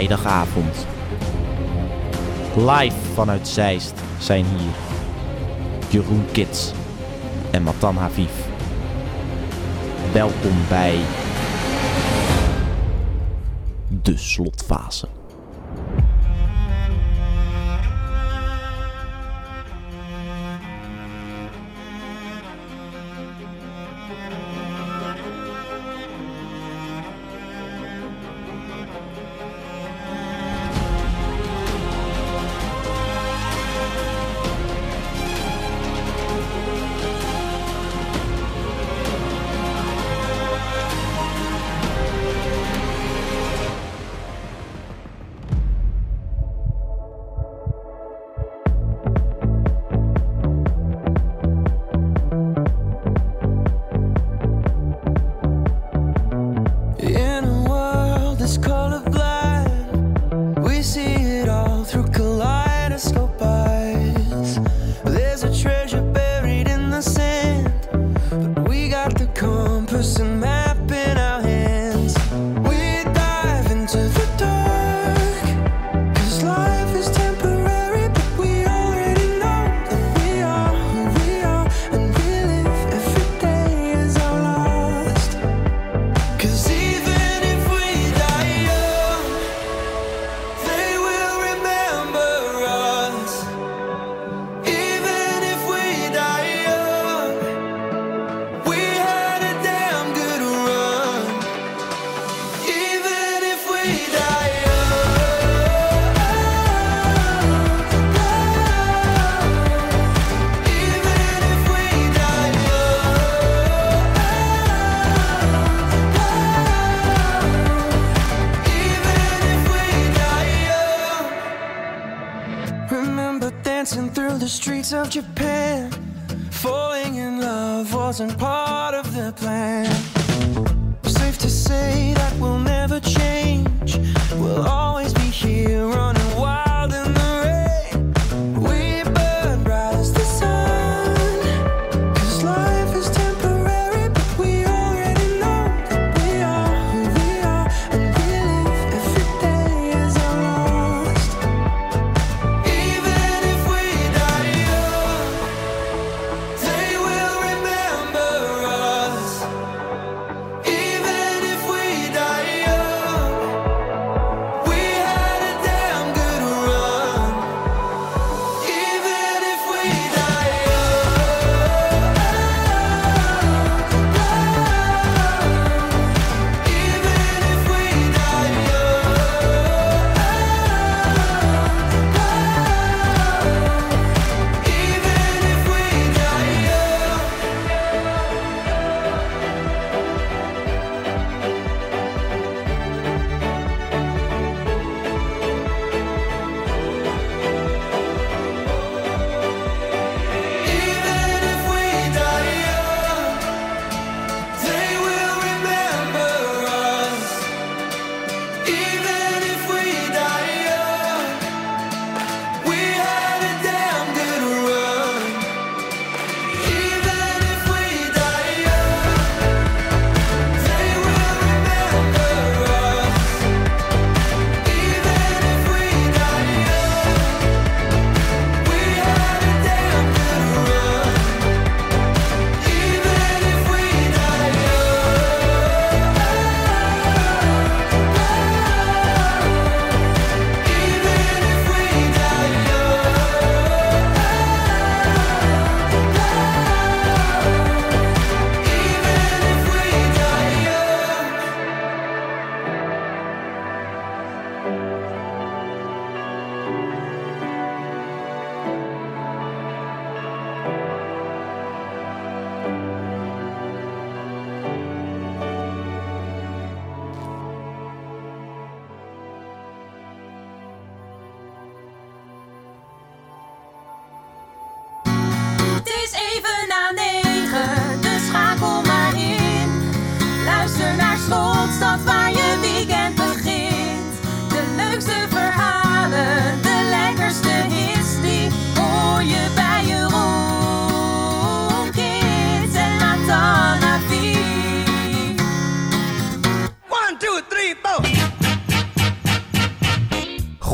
vrijdagavond. Live vanuit Zeist zijn hier Jeroen Kits en Matan Haviv. Welkom bij de slotfase. got the compass and map.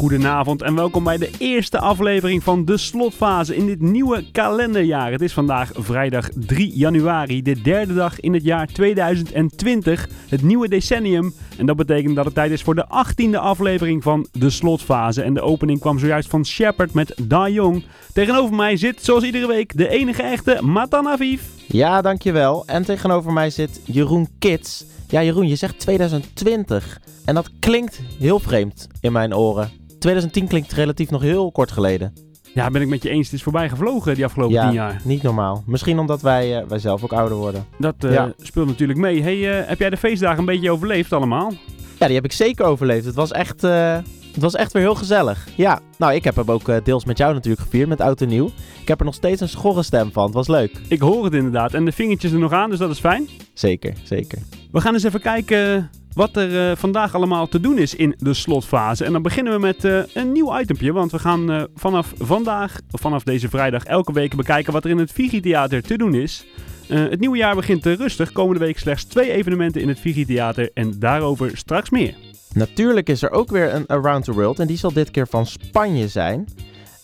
Goedenavond en welkom bij de eerste aflevering van de slotfase in dit nieuwe kalenderjaar. Het is vandaag vrijdag 3 januari, de derde dag in het jaar 2020, het nieuwe decennium. En dat betekent dat het tijd is voor de 18e aflevering van de slotfase. En de opening kwam zojuist van Shepard met Da Young. Tegenover mij zit, zoals iedere week, de enige echte Matan Aviv. Ja, dankjewel. En tegenover mij zit Jeroen Kits. Ja, Jeroen, je zegt 2020. En dat klinkt heel vreemd in mijn oren. 2010 klinkt relatief nog heel kort geleden. Ja, ben ik met je eens. Het is voorbij gevlogen die afgelopen ja, tien jaar. niet normaal. Misschien omdat wij, uh, wij zelf ook ouder worden. Dat uh, Ja. speelt natuurlijk mee. Hey, uh, heb jij de feestdagen een beetje overleefd allemaal? Ja, die heb ik zeker overleefd. Het was echt, het was echt weer heel gezellig. Ja, nou, ik heb hem ook deels met jou natuurlijk gevierd, met Oud en Nieuw. Ik heb er nog steeds een schorre stem van. Het was leuk. Ik hoor het inderdaad. En de vingertjes er nog aan, dus dat is fijn. Zeker, zeker. We gaan eens even kijken wat er uh, vandaag allemaal te doen is in de slotfase. En dan beginnen we met uh, een nieuw itempje. Want we gaan uh, vanaf vandaag, of vanaf deze vrijdag, elke week bekijken wat er in het Vigi-theater te doen is. het nieuwe jaar begint rustig. Komende week slechts twee evenementen in het Vigi-theater. En daarover straks meer. Natuurlijk is er ook weer een Around the World. En die zal dit keer van Spanje zijn.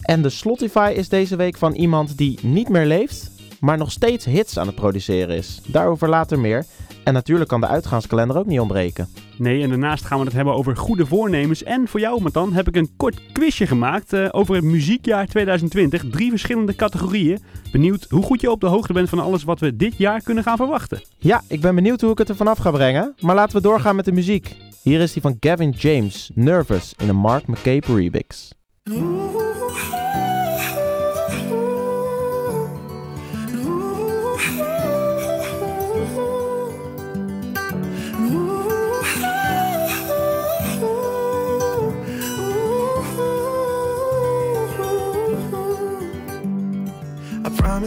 En de Slotify is deze week van iemand die niet meer leeft, maar nog steeds hits aan het produceren is. Daarover later meer. En natuurlijk kan de uitgaanskalender ook niet ontbreken. Nee, en daarnaast gaan we het hebben over goede voornemens. En voor jou, Matan, heb ik een kort quizje gemaakt uh, over het muziekjaar 2020. Drie verschillende categorieën. Benieuwd hoe goed je op de hoogte bent van alles wat we dit jaar kunnen gaan verwachten. Ja, ik ben benieuwd hoe ik het er vanaf ga brengen. Maar laten we doorgaan met de muziek. Hier is die van Gavin James, Nervous, in een Mark McCabe remix.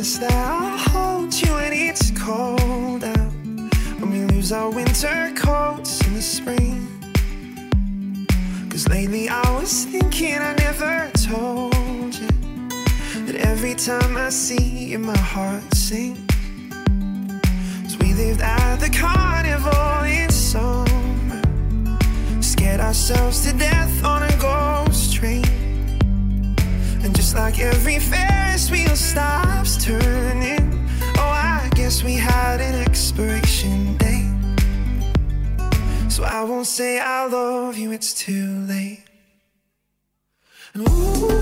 Promise that I'll hold you when it's cold out. When we lose our winter coats in the spring. Cause lately I was thinking I never told you that every time I see you, my heart sinks. Cause we lived at the carnival in summer. Scared ourselves to death on a ghost train. Like every Ferris wheel stops turning, oh, I guess we had an expiration date. So I won't say I love you, it's too late. And ooh,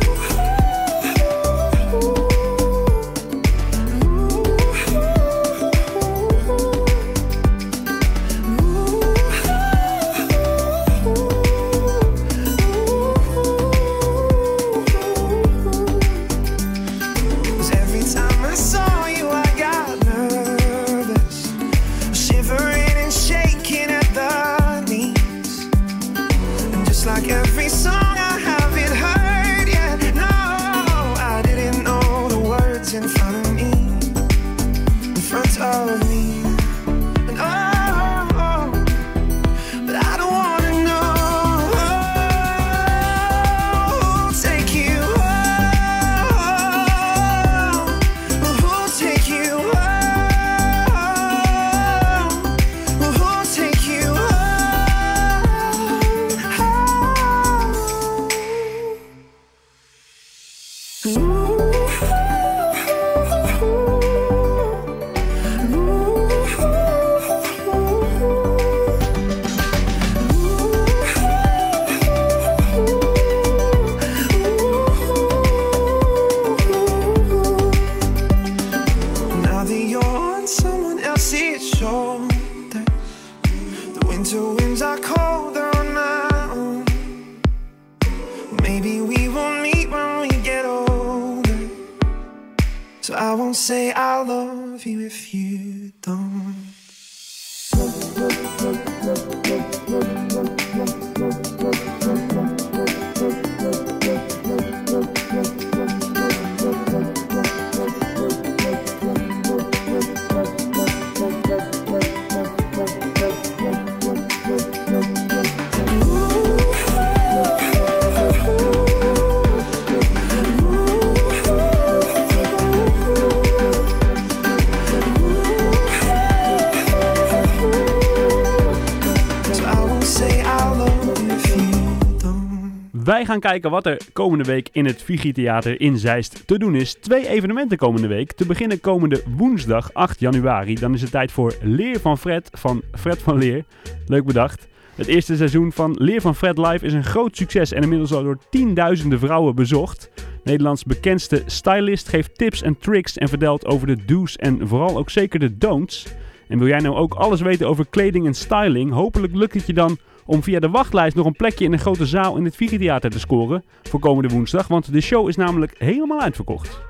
Wij gaan kijken wat er komende week in het Vigi Theater in Zeist te doen is. Twee evenementen komende week. Te beginnen komende woensdag 8 januari. Dan is het tijd voor Leer van Fred van Fred van Leer. Leuk bedacht. Het eerste seizoen van Leer van Fred Live is een groot succes en inmiddels al door tienduizenden vrouwen bezocht. Nederlands bekendste stylist geeft tips en tricks en vertelt over de do's en vooral ook zeker de don'ts. En wil jij nou ook alles weten over kleding en styling? Hopelijk lukt het je dan om via de wachtlijst nog een plekje in een grote zaal in het Theater te scoren voor komende woensdag, want de show is namelijk helemaal uitverkocht.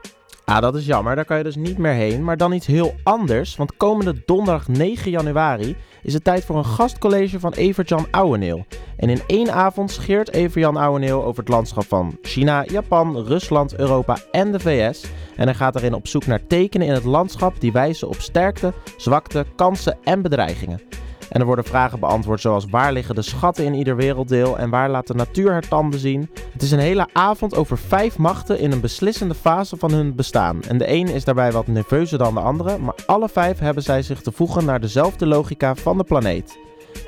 Ah, dat is jammer, daar kan je dus niet meer heen. Maar dan iets heel anders, want komende donderdag 9 januari is het tijd voor een gastcollege van Evert-Jan Ouweneel. En in één avond scheert Evert-Jan Ouweneel over het landschap van China, Japan, Rusland, Europa en de VS. En hij gaat erin op zoek naar tekenen in het landschap die wijzen op sterkte, zwakte, kansen en bedreigingen. En er worden vragen beantwoord zoals waar liggen de schatten in ieder werelddeel en waar laat de natuur haar tanden zien. Het is een hele avond over vijf machten in een beslissende fase van hun bestaan. En de een is daarbij wat nerveuzer dan de andere, maar alle vijf hebben zij zich te voegen naar dezelfde logica van de planeet.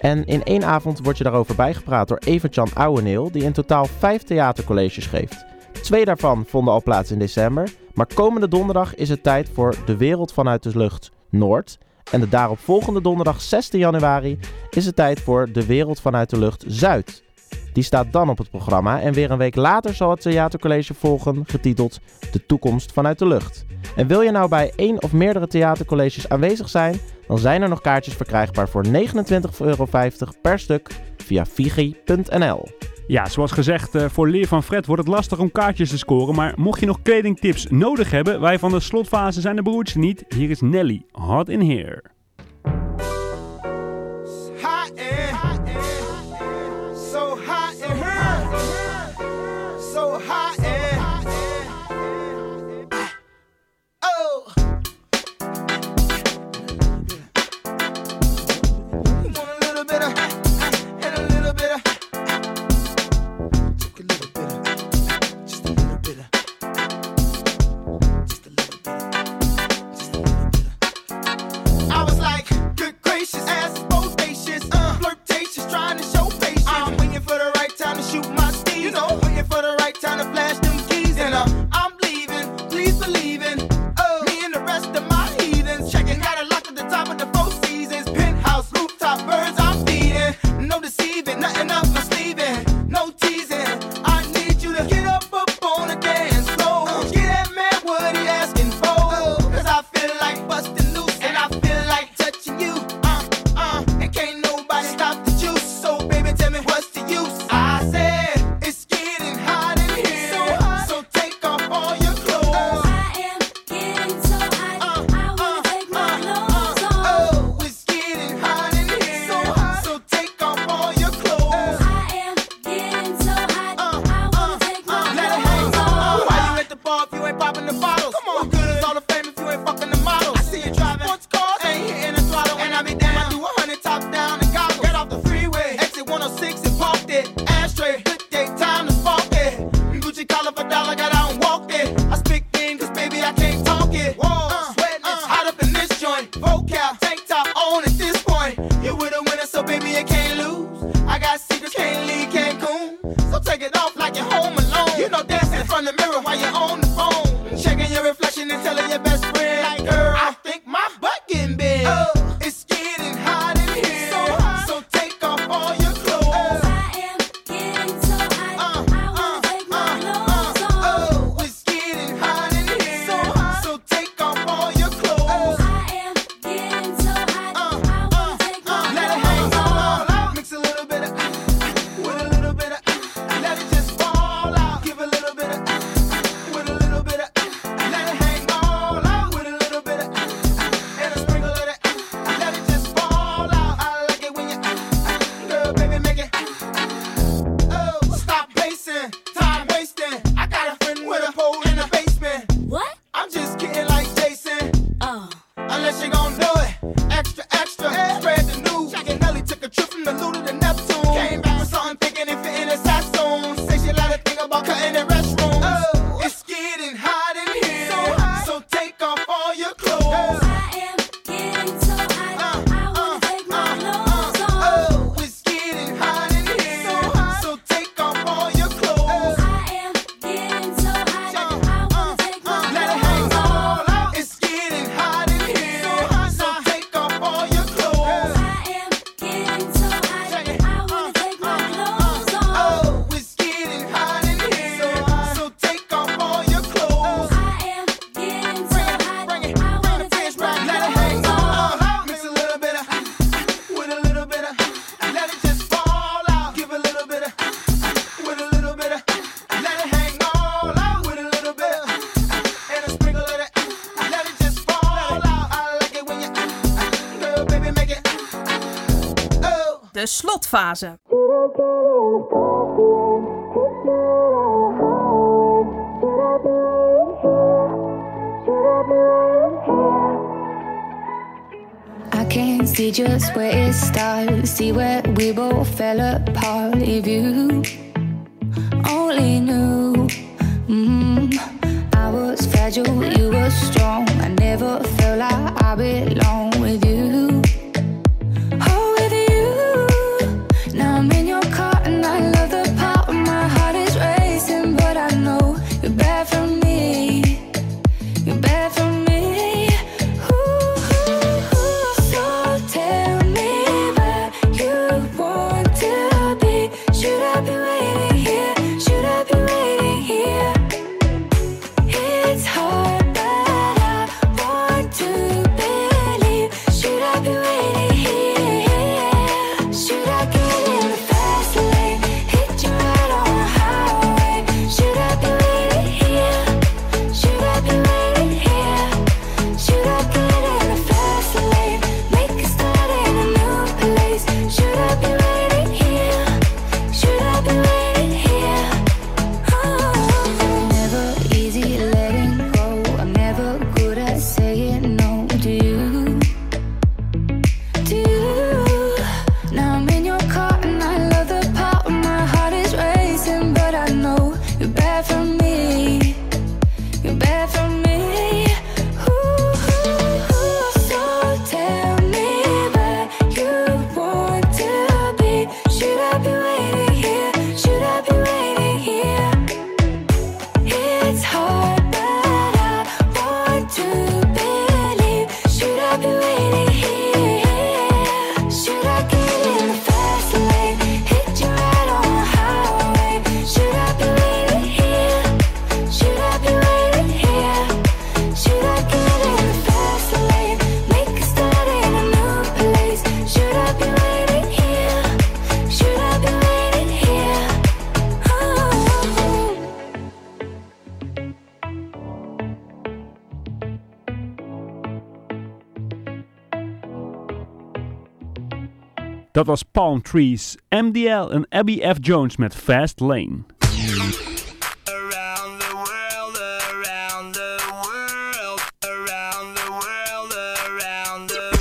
En in één avond wordt je daarover bijgepraat door Evert-Jan Ouweneel, die in totaal vijf theatercolleges geeft. Twee daarvan vonden al plaats in december, maar komende donderdag is het tijd voor De Wereld vanuit de Lucht Noord. En de daaropvolgende donderdag 16 januari is het tijd voor De Wereld vanuit de Lucht Zuid. Die staat dan op het programma en weer een week later zal het theatercollege volgen, getiteld De Toekomst vanuit de Lucht. En wil je nou bij één of meerdere theatercolleges aanwezig zijn, dan zijn er nog kaartjes verkrijgbaar voor 29,50 euro per stuk via figi.nl. Ja, zoals gezegd, eh, voor Leer van Fred wordt het lastig om kaartjes te scoren. Maar mocht je nog kledingtips nodig hebben, wij van de slotfase zijn de broertjes niet. Hier is Nelly, Hot in Here. Slotfase. I can't see just where it starts. See where we both fell apart. If you only knew, mm, I was fragile, you were strong. I never felt like I belong MDL en Abby F. Jones met Fast Lane. Around the world, around the world, around the world, around the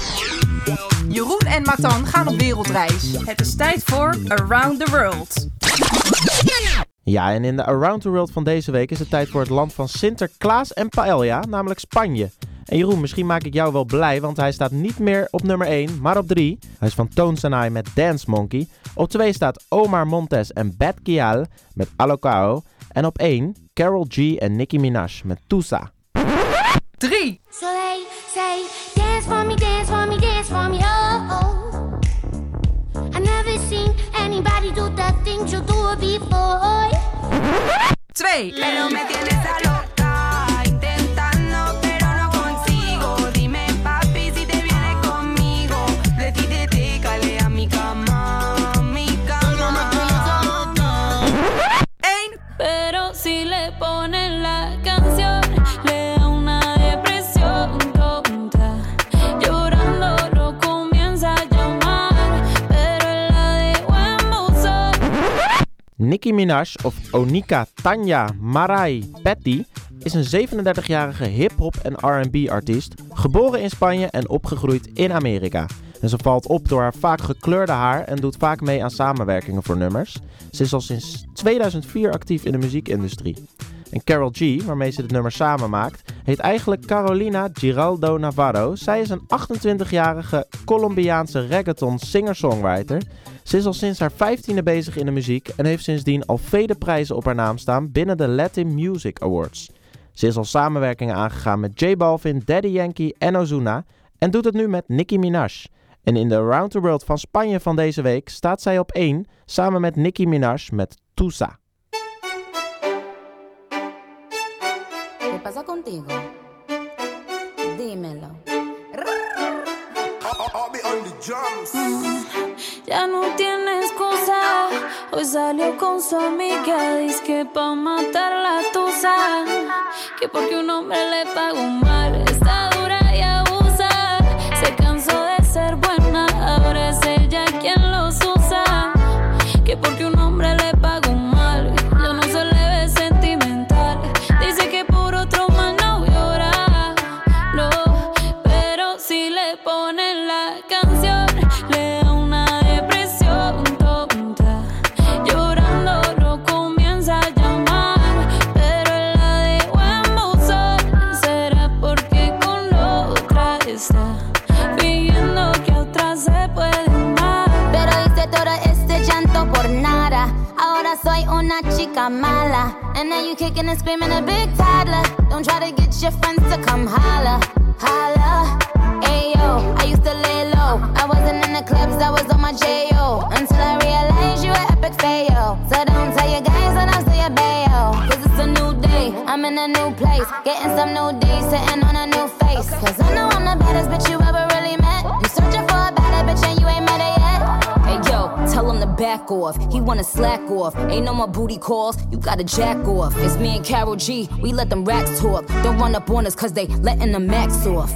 world. Jeroen en Matan gaan op wereldreis. Het is tijd voor Around the World. Ja, en in de Around the World van deze week is het tijd voor het land van Sinterklaas en paella, namelijk Spanje. En Jeroen, misschien maak ik jou wel blij, want hij staat niet meer op nummer 1, maar op 3. Hij is van Tones and I met Dance Monkey. Op 2 staat Omar Montes en Bad Kial met Alocao. En op 1 Carol G en Nicki Minaj met Tusa. 3. So they say, dance for me, dance for me, dance for me, oh, oh. I never seen anybody do the things you do before. 2. Nicki Minaj, of Onika Tanya Marai Petty, is een 37-jarige hip-hop en RB-artiest, geboren in Spanje en opgegroeid in Amerika. En ze valt op door haar vaak gekleurde haar en doet vaak mee aan samenwerkingen voor nummers. Ze is al sinds 2004 actief in de muziekindustrie. En Carol G, waarmee ze dit nummer samen maakt, heet eigenlijk Carolina Giraldo Navarro. Zij is een 28-jarige Colombiaanse reggaeton singer-songwriter. Ze is al sinds haar 15e bezig in de muziek en heeft sindsdien al vele prijzen op haar naam staan binnen de Latin Music Awards. Ze is al samenwerkingen aangegaan met J Balvin, Daddy Yankee en Ozuna en doet het nu met Nicki Minaj. En in de Around the World van Spanje van deze week staat zij op 1 samen met Nicki Minaj met Tusa. ¿Qué pasa contigo? Dímelo. Ya no tiene excusa. Hoy salió con su amiga. Dice que pa' matar la tusa. Que porque un hombre le pagó mal. Está dura y abusa. Se cansó de ser buena. Ahora es ella quien kicking and screaming a big toddler. Don't try to get your friends to come holla. Holla. Ayo, I used to lay low. I wasn't in the clubs, I was on my J.O. Until I realized you were epic fail. So don't tell your guys and I'll say your bayo. Cause it's a new day, I'm in a new place. Getting some new days, sitting on a back off. He wanna slack off. Ain't no more booty calls. You gotta jack off. It's me and Carol G. We let them racks talk. Don't run up on us cause they letting the max off.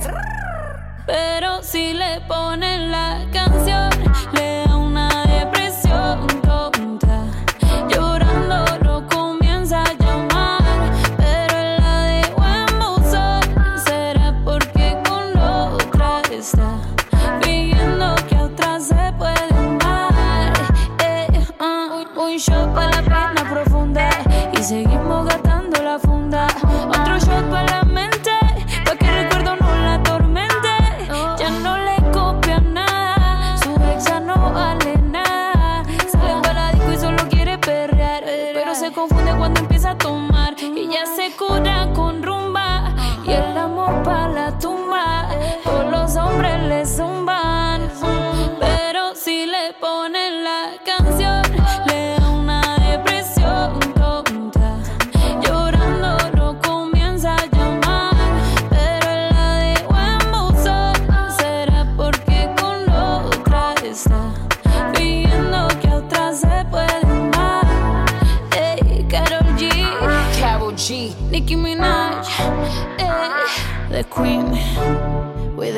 Pero si le ponen la canción, le confunde cuando empieza a tomar. Y ya se cura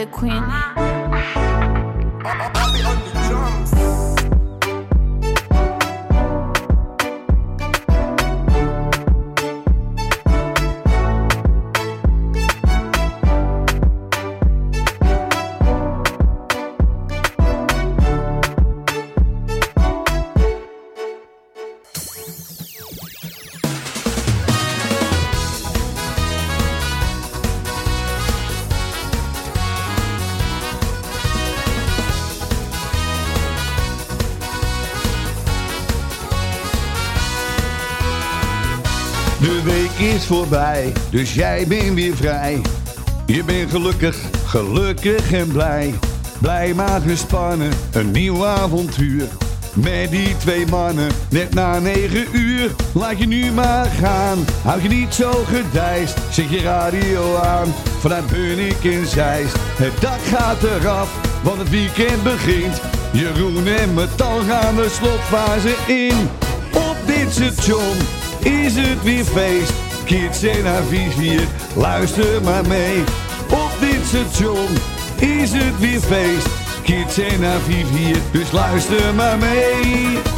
we're the dus jij bent weer vrij. Je bent gelukkig, gelukkig en blij. Blij maar gespannen, een nieuw avontuur. Met die twee mannen, net na negen uur. Laat je nu maar gaan, houd je niet zo gedijst. Zet je radio aan, vanuit Bunnik en Zeist. Het dak gaat eraf, want het weekend begint. Jeroen en Metal gaan de slotfase in. Op dit station is het weer feest. Kids en Aviciii, luister maar mee. Op dit station is het weer feest. Kids en Aviciii, dus luister maar mee.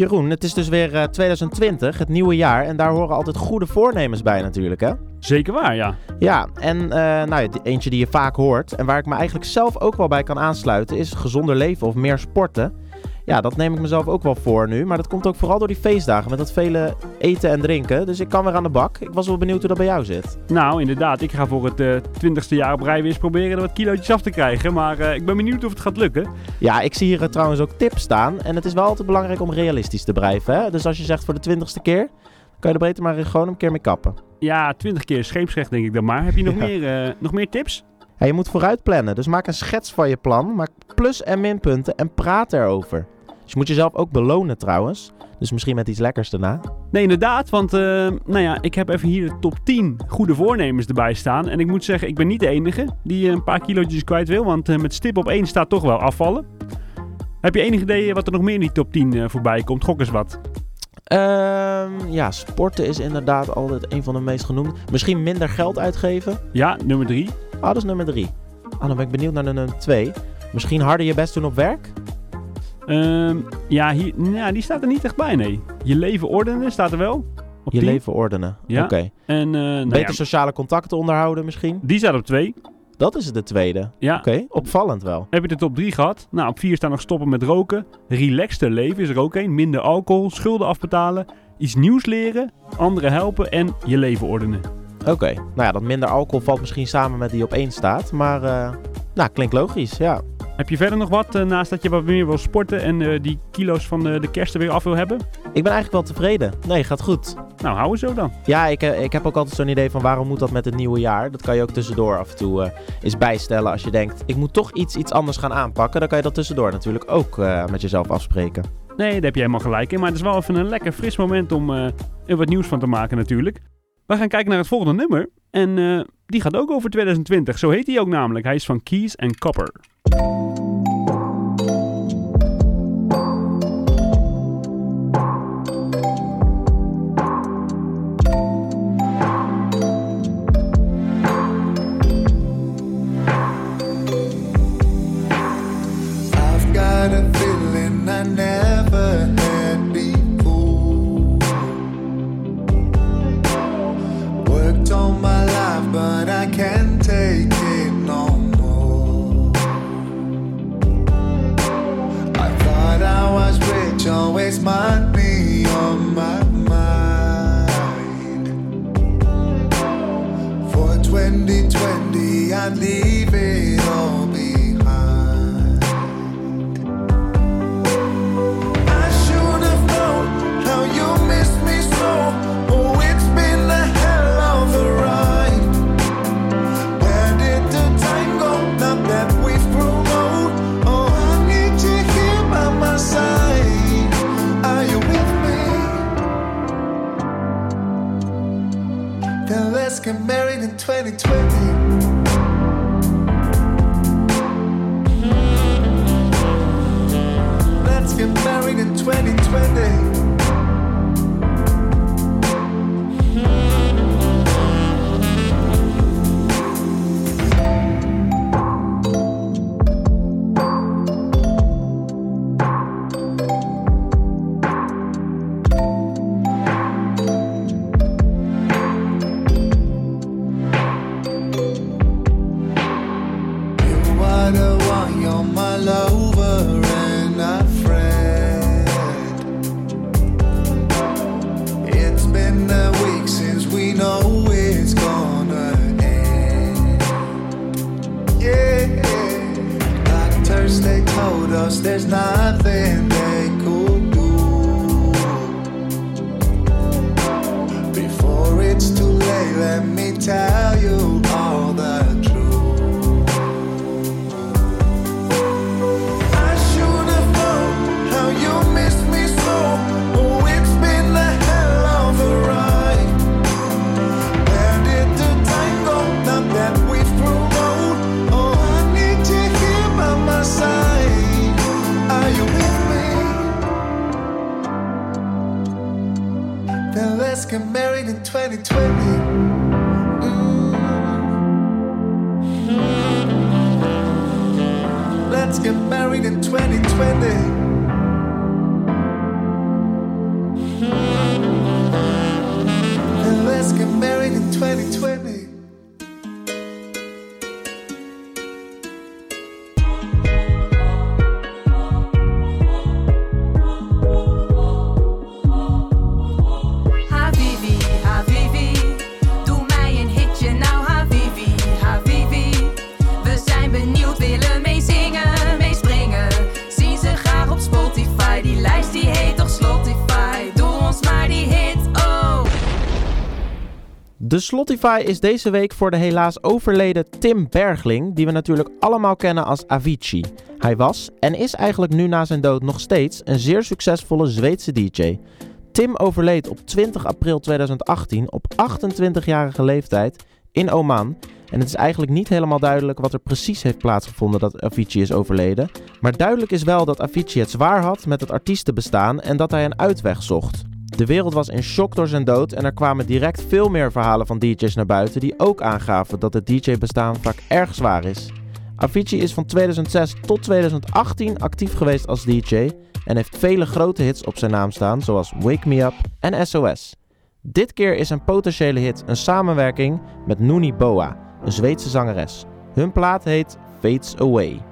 Jeroen, het is dus weer eh, 2020, het nieuwe jaar. En daar horen altijd goede voornemens bij natuurlijk, hè? Zeker waar, ja. Ja, en eh, nou, eentje die je vaak hoort en waar ik me eigenlijk zelf ook wel bij kan aansluiten, is gezonder leven of meer sporten. Ja, dat neem ik mezelf ook wel voor nu, maar dat komt ook vooral door die feestdagen met dat vele eten en drinken. Dus ik kan weer aan de bak. Ik was wel benieuwd hoe dat bij jou zit. Nou, inderdaad. Ik ga voor het eh, twintigste jaar op rij weer eens proberen er wat kilootjes af te krijgen. Maar eh, ik ben benieuwd of het gaat lukken. Ja, ik zie hier eh, trouwens ook tips staan en het is wel altijd belangrijk om realistisch te blijven. Hè? Dus als je zegt voor de twintigste keer, kan je er beter maar gewoon een keer mee kappen. Ja, 20 keer scheepsrecht denk ik dan maar. Heb je nog, Ja. meer, nog meer tips? Ja, je moet vooruit plannen, dus maak een schets van je plan, maak plus- en minpunten en praat erover. Dus je moet jezelf ook belonen trouwens, dus misschien met iets lekkers daarna. Nee, inderdaad. Want eh, nou ja, ik heb even hier de top 10 goede voornemens erbij staan. En ik moet zeggen, ik ben niet de enige die eh, een paar kilootjes kwijt wil. Want eh, met stip op 1 staat toch wel afvallen. Heb je enig idee wat er nog meer in die top 10 eh, voorbij komt? Gok eens wat. Ehm, ja, sporten is inderdaad altijd een van de meest genoemde. Misschien minder geld uitgeven. Ja, nummer 3. Ah, dat is nummer drie. Ah, dan ben ik benieuwd naar de nummer 2. Misschien harder je best doen op werk? Ehm, ja, hier, nou, die staat er niet echt bij, nee. Je leven ordenen staat er wel. Op Je 10. leven ordenen. Ja. Oké. En eh, nou Beter ja, sociale contacten onderhouden misschien? die staat op 2. Dat is de tweede. Ja. Oké, opvallend wel. Heb je de top 3 gehad? Nou, op 4 staat nog stoppen met roken. Relaxter leven is er ook een. Minder alcohol, schulden afbetalen, iets nieuws leren, anderen helpen en je leven ordenen. Oké, nou ja, dat minder alcohol valt misschien samen met die op één staat. Maar, eh, nou, klinkt logisch, ja. Heb je verder nog wat eh, naast dat je wat meer wil sporten en eh, die kilo's van eh, de kerst er weer af wil hebben? Ik ben eigenlijk wel tevreden. Nee, gaat goed. Nou, hou zo dan. Ja, ik, ik heb ook altijd zo'n idee van waarom moet dat met het nieuwe jaar? Dat kan je ook tussendoor af en toe eh, eens bijstellen als je denkt, ik moet toch iets, iets anders gaan aanpakken. Dan kan je dat tussendoor natuurlijk ook met jezelf afspreken. Nee, daar heb je helemaal gelijk in. Maar het is wel even een lekker fris moment om er wat nieuws van te maken natuurlijk. We gaan kijken naar het volgende nummer. En eh, die gaat ook over 2020. Zo heet hij ook namelijk. Hij is van Keys and Copper. I never might be on my mind. For 2020, I'd leave Slotify is deze week voor de helaas overleden Tim Bergling, die we natuurlijk allemaal kennen als Avicii. Hij was en is eigenlijk nu na zijn dood nog steeds een zeer succesvolle Zweedse DJ. Tim overleed op 20 april 2018 op 28-jarige leeftijd in Oman. En het is eigenlijk niet helemaal duidelijk wat er precies heeft plaatsgevonden dat Avicii is overleden. Maar duidelijk is wel dat Avicii het zwaar had met het artiestenbestaan en dat hij een uitweg zocht. De wereld was in shock door zijn dood en er kwamen direct veel meer verhalen van DJ's naar buiten die ook aangaven dat het DJ-bestaan vaak erg zwaar is. Avicii is van 2006 tot 2018 actief geweest als DJ en heeft vele grote hits op zijn naam staan, zoals Wake Me Up en SOS. Dit keer is een potentiële hit een samenwerking met Nooni Boa, een Zweedse zangeres. Hun plaat heet Fades Away.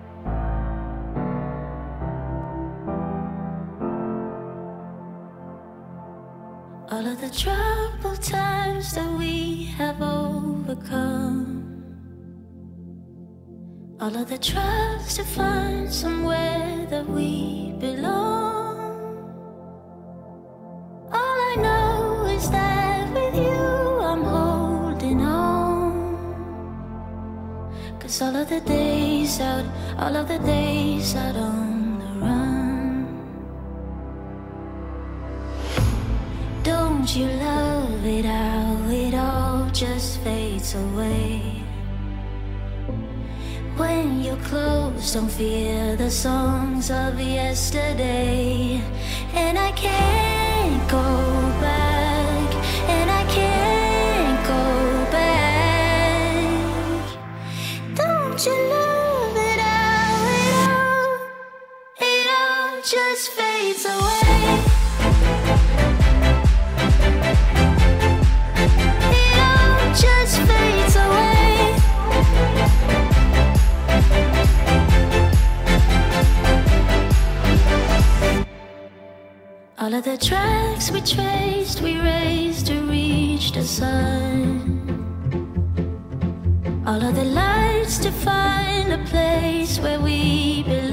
All of the troubled times that we have overcome. All of the tries to find somewhere that we belong. All I know is that with you I'm holding on. Cause all of the days out, all of the days out on close, don't fear the songs of yesterday. And I can't go All of the tracks we traced, we raised to reach the sun. All of the lights to find a place where we belong.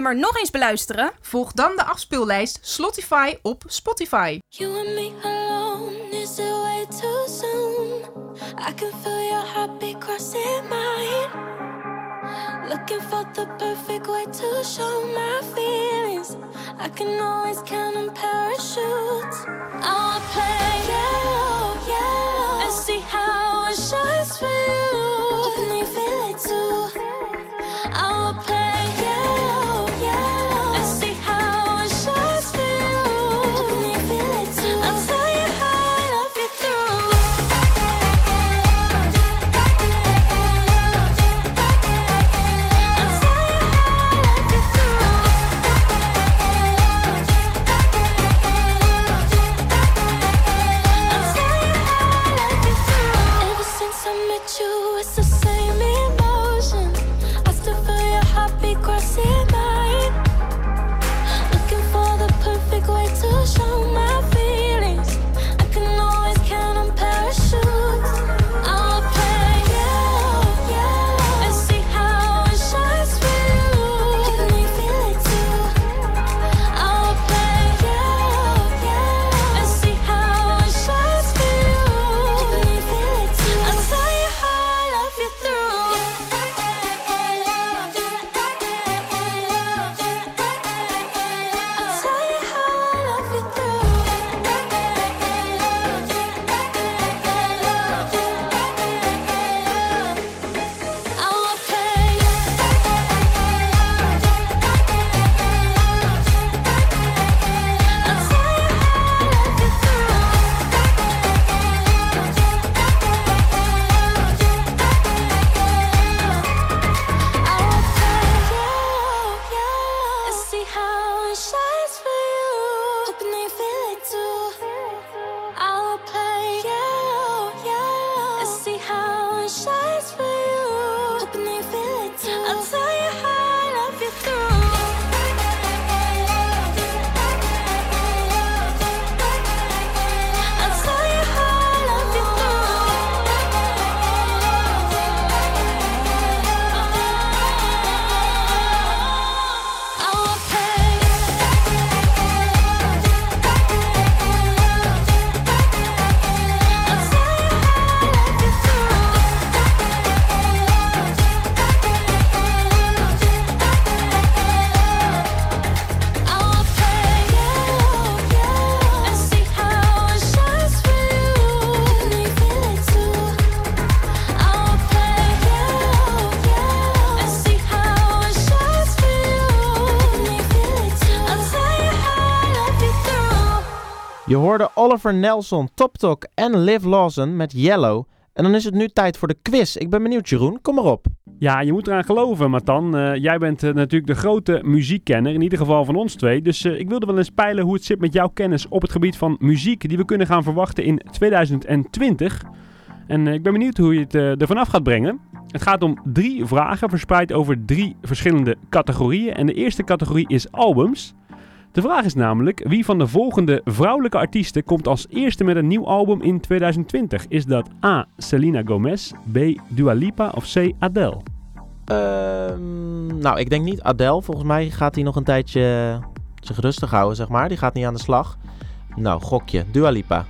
Nummer nog eens beluisteren? Volg dan de afspeellijst Slotify op Spotify. You and me alone, is it way too soon? I can feel your heartbeat crossing mine. Looking for the perfect way to show my feelings. I can always count on parachutes. I wanna play yellow, yellow, and see how it shines for you. You feel it too? I be crossing. Je hoorde Oliver Nelson, Top Talk en Liv Lawson met Yellow. En dan is het nu tijd voor de quiz. Ik ben benieuwd, Jeroen. Kom maar op. Ja, je moet eraan geloven, Matan. Eh, jij bent eh, natuurlijk de grote muziekkenner, in ieder geval van ons twee. Dus eh, ik wilde wel eens peilen hoe het zit met jouw kennis op het gebied van muziek die we kunnen gaan verwachten in 2020. En ik ben benieuwd hoe je het ervan af gaat brengen. Het gaat om drie vragen verspreid over drie verschillende categorieën. En de eerste categorie is albums. De vraag is namelijk, wie van de volgende vrouwelijke artiesten komt als eerste met een nieuw album in 2020? Is dat A. Selena Gomez, B. Dua Lipa of C. Adele? Ehm, nou, ik denk niet Adele. Volgens mij gaat hij nog een tijdje zich rustig houden, zeg maar. Die gaat niet aan de slag. Nou, gokje. Dua Lipa.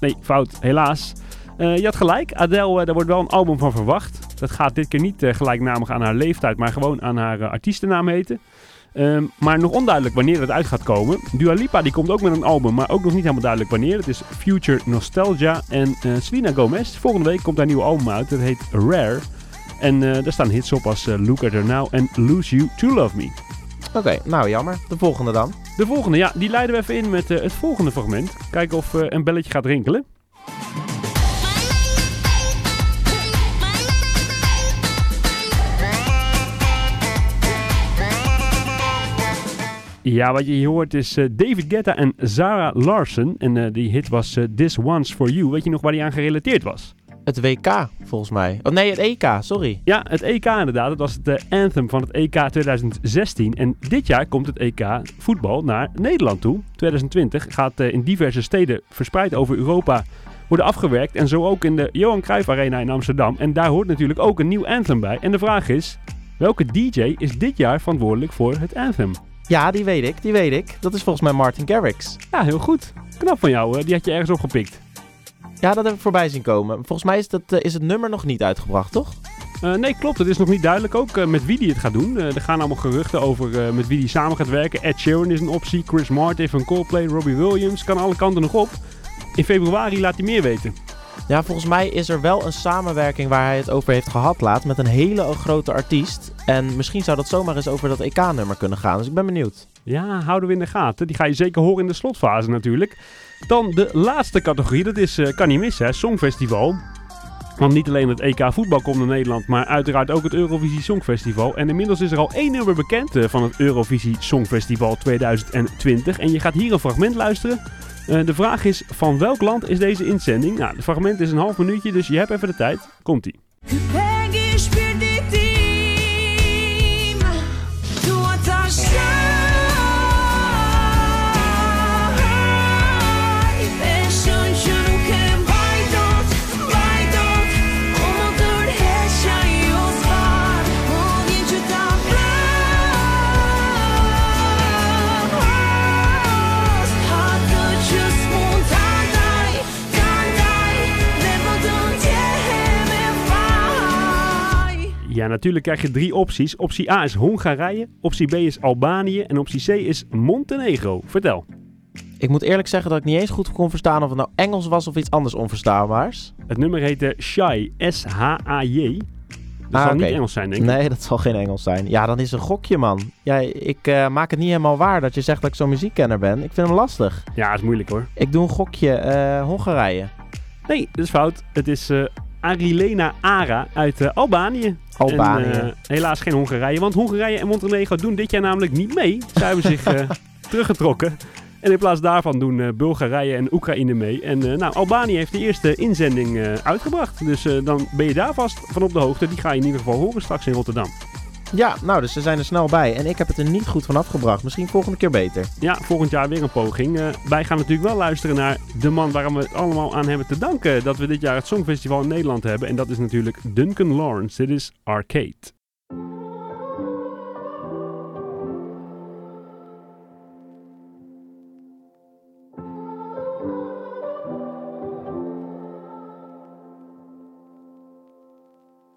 Nee, fout, helaas. Eh, je had gelijk, Adele, eh, daar wordt wel een album van verwacht. Dat gaat dit keer niet eh, gelijknamig aan haar leeftijd, maar gewoon aan haar eh, artiestennaam heten. Ehm, maar nog onduidelijk wanneer het uit gaat komen. Dua Lipa die komt ook met een album, maar ook nog niet helemaal duidelijk wanneer. Het is Future Nostalgia. En eh Selena Gomez, volgende week komt haar nieuwe album uit. Dat heet Rare. En eh, daar staan hits op als eh, Look at Her Now en Lose You to Love Me. Oké, nou jammer. De volgende dan. De volgende, ja, die leiden we even in met het volgende fragment. Kijken of een belletje gaat rinkelen. Ja, wat je hier hoort is eh, David Guetta en Zara Larson. En eh, die hit was eh, This One's For You. Weet je nog waar die aan gerelateerd was? Het WK, volgens mij. Oh nee, het EK, sorry. Ja, het EK inderdaad. Dat was het anthem van het EK 2016. En dit jaar komt het EK voetbal naar Nederland toe. 2020 gaat in diverse steden verspreid over Europa worden afgewerkt. En zo ook in de Johan Cruijff Arena in Amsterdam. En daar hoort natuurlijk ook een nieuw anthem bij. En de vraag is, welke DJ is dit jaar verantwoordelijk voor het anthem? Ja, die weet ik, die weet ik. Dat is volgens mij Martin Garrix. Ja, heel goed. Knap van jou, eh, die had je ergens opgepikt. Ja, dat heb ik voorbij zien komen. Volgens mij is, dat, eh, is het nummer nog niet uitgebracht, toch? Eh, nee, klopt. Het is nog niet duidelijk ook met wie die het gaat doen. Er gaan allemaal geruchten over met wie die samen gaat werken. Ed Sheeran is een optie, Chris Martin van Coldplay, Robbie Williams. Kan alle kanten nog op. In februari laat hij meer weten. Ja, volgens mij is er wel een samenwerking waar hij het over heeft gehad laat met een hele grote artiest. En misschien zou dat zomaar eens over dat EK-nummer kunnen gaan. Dus ik ben benieuwd. Ja, houden we in de gaten. Die ga je zeker horen in de slotfase natuurlijk. Dan de laatste categorie, dat is, eh, kan niet missen, hè, Songfestival. Want niet alleen het EK voetbal komt naar Nederland, maar uiteraard ook het Eurovisie Songfestival. En inmiddels is er al één nummer bekend eh, van het Eurovisie Songfestival 2020. En je gaat hier een fragment luisteren. Eh, de vraag is, van welk land is deze inzending? Nou, het fragment is een half minuutje, dus je hebt even de tijd. Komt-ie. Natuurlijk krijg je drie opties. Optie A is Hongarije, optie B is Albanië en optie C is Montenegro. Vertel. Ik moet eerlijk zeggen dat ik niet eens goed kon verstaan of het nou Engels was of iets anders onverstaanbaars. Het nummer heet eh, Shy, S-H-A-J. Dat Ah, zal niet Engels zijn, denk ik. Nee, dat zal geen Engels zijn. Ja, dan is een gokje, man. Ja, ik eh, maak het niet helemaal waar dat je zegt dat ik zo'n muziekkenner ben. Ik vind hem lastig. Ja, is moeilijk hoor. Ik doe een gokje eh, Hongarije. Nee, dat is fout. Het is eh, Arilena Ara uit eh, Albanië. Albanië. En, eh, helaas geen Hongarije, want Hongarije en Montenegro doen dit jaar namelijk niet mee. Ze hebben zich eh, teruggetrokken. En in plaats daarvan doen Bulgarije en Oekraïne mee. En nou, Albanië heeft de eerste inzending uitgebracht. Dus dan ben je daar vast van op de hoogte. Die ga je in ieder geval horen straks in Rotterdam. Ja, nou, dus ze zijn er snel bij. En ik heb het er niet goed van afgebracht. Misschien volgende keer beter. Ja, volgend jaar weer een poging. Eh, wij gaan natuurlijk wel luisteren naar de man waar we het allemaal aan hebben te danken. Dat we dit jaar het Songfestival in Nederland hebben. En dat is natuurlijk Duncan Lawrence. Dit is Arcade.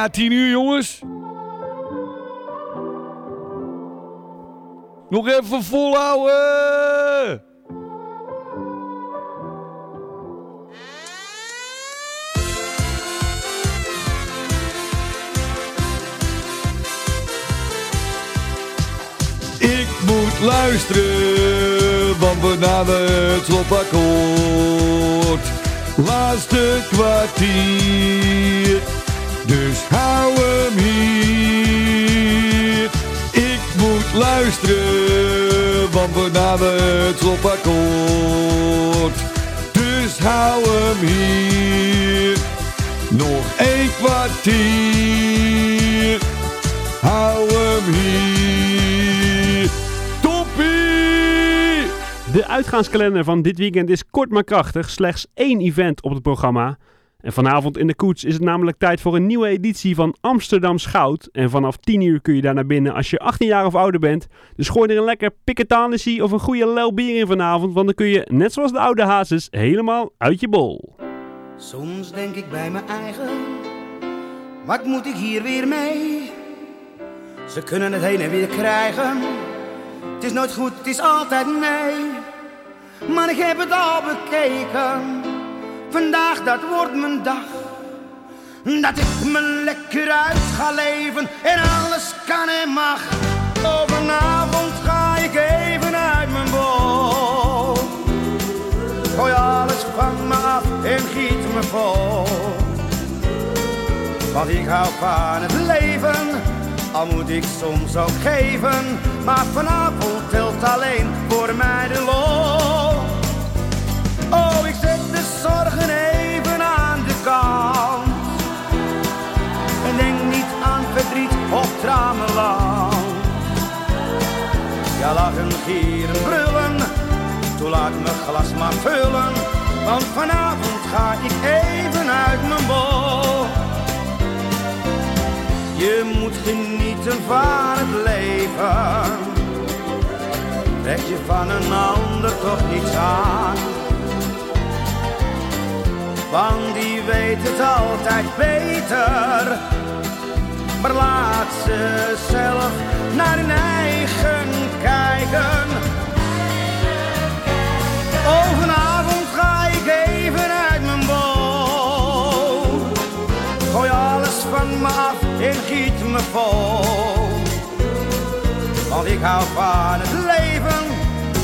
Bijna tien uur, jongens. Nog even volhouden. Ik moet luisteren, want we naderen het slotakkoord. Laatste kwartier, dus hou hem hier. Ik moet luisteren, want we naderen het slotakkoord. Dus hou hem hier, nog één kwartier. Hou hem hier, toppie! De uitgaanskalender van dit weekend is kort maar krachtig. Slechts één event op het programma. En vanavond in de koets is het namelijk tijd voor een nieuwe editie van Amsterdam Schout. En vanaf 10 uur kun je daar naar binnen als je 18 jaar of ouder bent. Dus gooi er een lekker piketanissie of een goede lel bier in vanavond. Want dan kun je, net zoals de oude hazes, helemaal uit je bol. Soms denk ik bij mijn eigen, wat moet ik hier weer mee? Ze kunnen het heen en weer krijgen, het is nooit goed, het is altijd nee. Maar ik heb het al bekeken, vandaag dat wordt mijn dag. Dat ik me lekker uit ga leven en alles kan en mag. Overavond ga ik even uit mijn bol. Gooi alles van me af en giet me vol. Want ik hou van het leven, al moet ik soms ook geven. Maar vanavond telt alleen voor mij de lol. Tramenland. Ja, lachen, gieren, brullen. Toen laat mijn glas maar vullen. Want vanavond ga ik even uit mijn bol. Je moet genieten van het leven. Trek je van een ander toch niets aan. Want die weet het altijd beter. Maar laat ze zelf naar hun eigen kijken. Oh, vanavond ga ik even uit mijn bol. Gooi alles van me af en giet me vol. Want ik hou van het leven,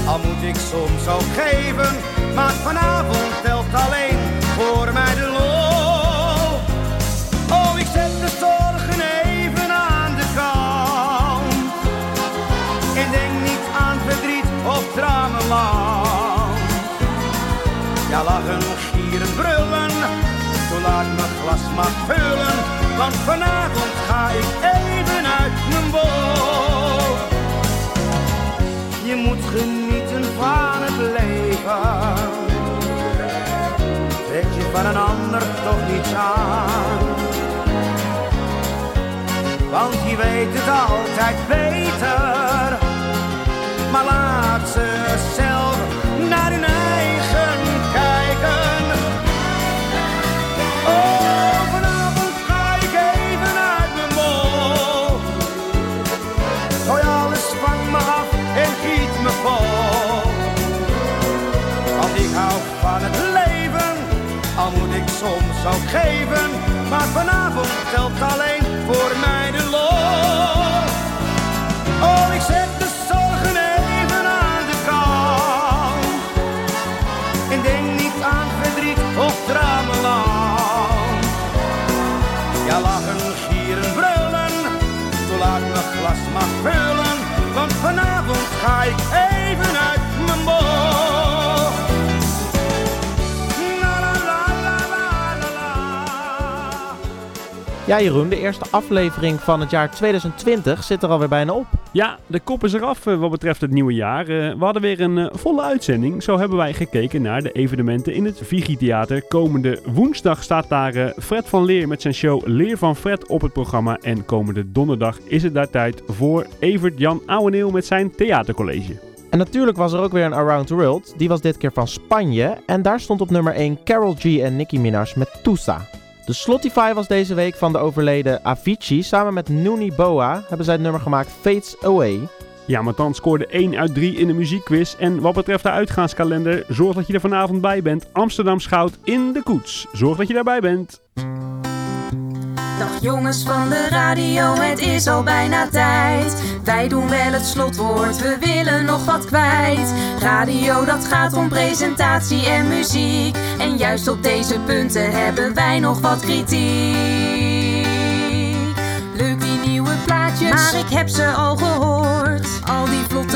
al moet ik soms ook geven. Maar vanavond telt alleen voor mij Ja, lachen, gieren, brullen, zo laat mijn glas maar vullen. Want vanavond ga ik even uit mijn bol. Je moet genieten van het leven. Trek je van een ander toch niet aan. Want je weet het altijd beter. Maar laat ze zeggen ook geven. Maar vanavond telt alleen voor mij de lol. Oh, ik zet de zorgen even aan de kant. En denk niet aan verdriet of dramenland. Ja, lachen, gieren, brullen, zo laat mijn glas vullen. Ja, Jeroen, de eerste aflevering van het jaar 2020 zit er alweer bijna op. Ja, de kop is eraf eh, wat betreft het nieuwe jaar. Eh, we hadden weer een eh, volle uitzending. Zo hebben wij gekeken naar de evenementen in het Vigi-theater. Komende woensdag staat daar Fred van Leer met zijn show Leer van Fred op het programma. En komende donderdag is het daar tijd voor Evert Jan Ouweneel met zijn theatercollege. En natuurlijk was er ook weer een Around the World. Die was dit keer van Spanje. En daar stond op nummer 1 Carol G en Nicki Minaj met Tusa. De Slotify was deze week van de overleden Avicii. Samen met Nooni Boa hebben zij het nummer gemaakt Fades Away. Ja, maar dan scoorde 1 uit 3 in de muziekquiz. En wat betreft de uitgaanskalender, zorg dat je er vanavond bij bent. Amsterdam Schout in de koets. Zorg dat je daarbij bent. Dag jongens van de radio, het is al bijna tijd. Wij doen wel het slotwoord, we willen nog wat kwijt. Radio dat gaat om presentatie en muziek. En juist op deze punten hebben wij nog wat kritiek. Leuk die nieuwe plaatjes, maar ik heb ze al gehoord. Al die vlotte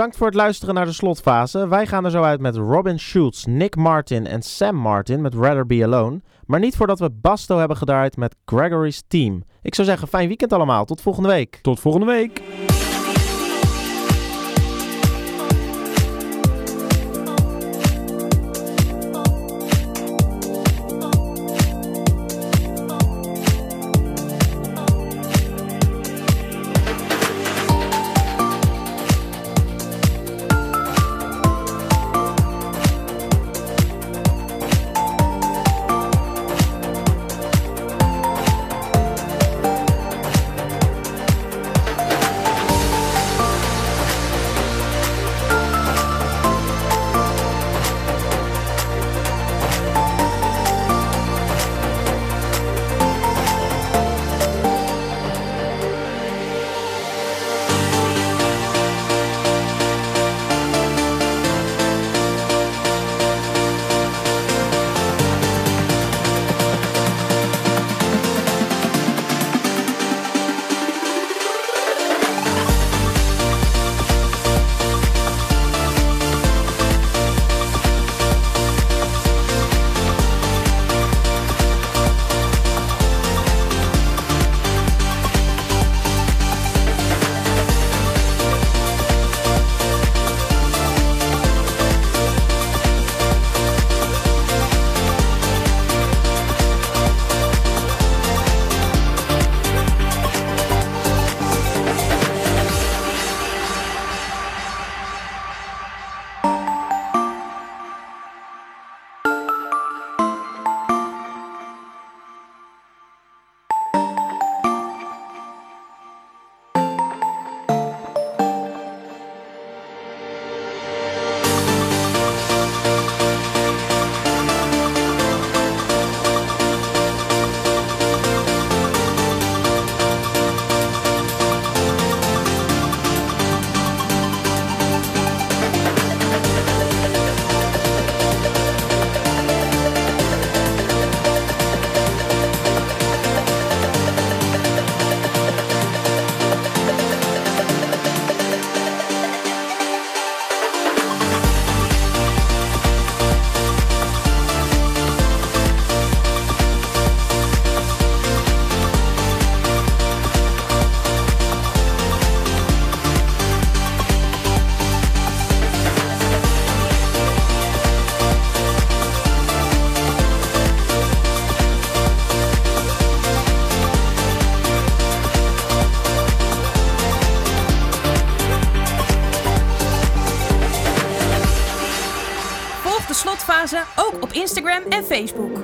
Bedankt voor het luisteren naar de slotfase. Wij gaan er zo uit met Robin Schulz, Nick Martin en Sam Martin met Rather Be Alone. Maar niet voordat we Basto hebben gedraaid met Gregory's Team. Ik zou zeggen, fijn weekend allemaal. Tot volgende week. Tot volgende week. Facebook.